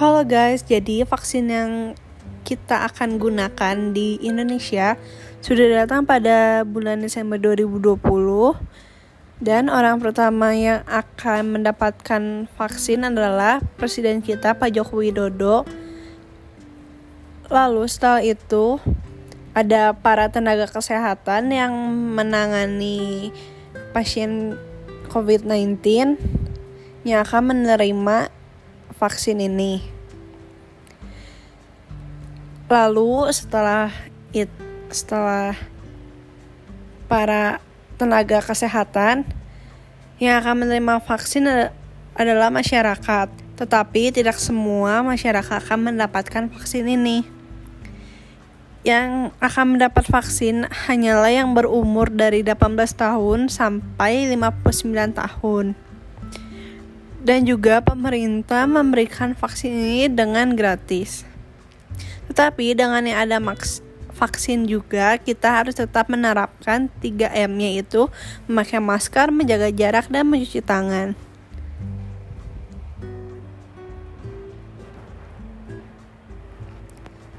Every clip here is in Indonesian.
Halo guys, jadi vaksin yang kita akan gunakan di Indonesia sudah datang pada bulan Desember 2020 dan orang pertama yang akan mendapatkan vaksin adalah presiden kita Pak Joko Widodo. Lalu setelah itu ada para tenaga kesehatan yang menangani pasien COVID-19 yang akan menerima vaksin ini. Lalu setelah it setelah para tenaga kesehatan yang akan menerima vaksin adalah masyarakat, tetapi tidak semua masyarakat akan mendapatkan vaksin ini. Yang akan mendapat vaksin hanyalah yang berumur dari 18 tahun sampai 59 tahun dan juga pemerintah memberikan vaksin ini dengan gratis. Tetapi dengan yang ada maks vaksin juga kita harus tetap menerapkan 3M yaitu memakai masker, menjaga jarak dan mencuci tangan.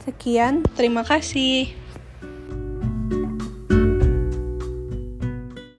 Sekian, terima kasih.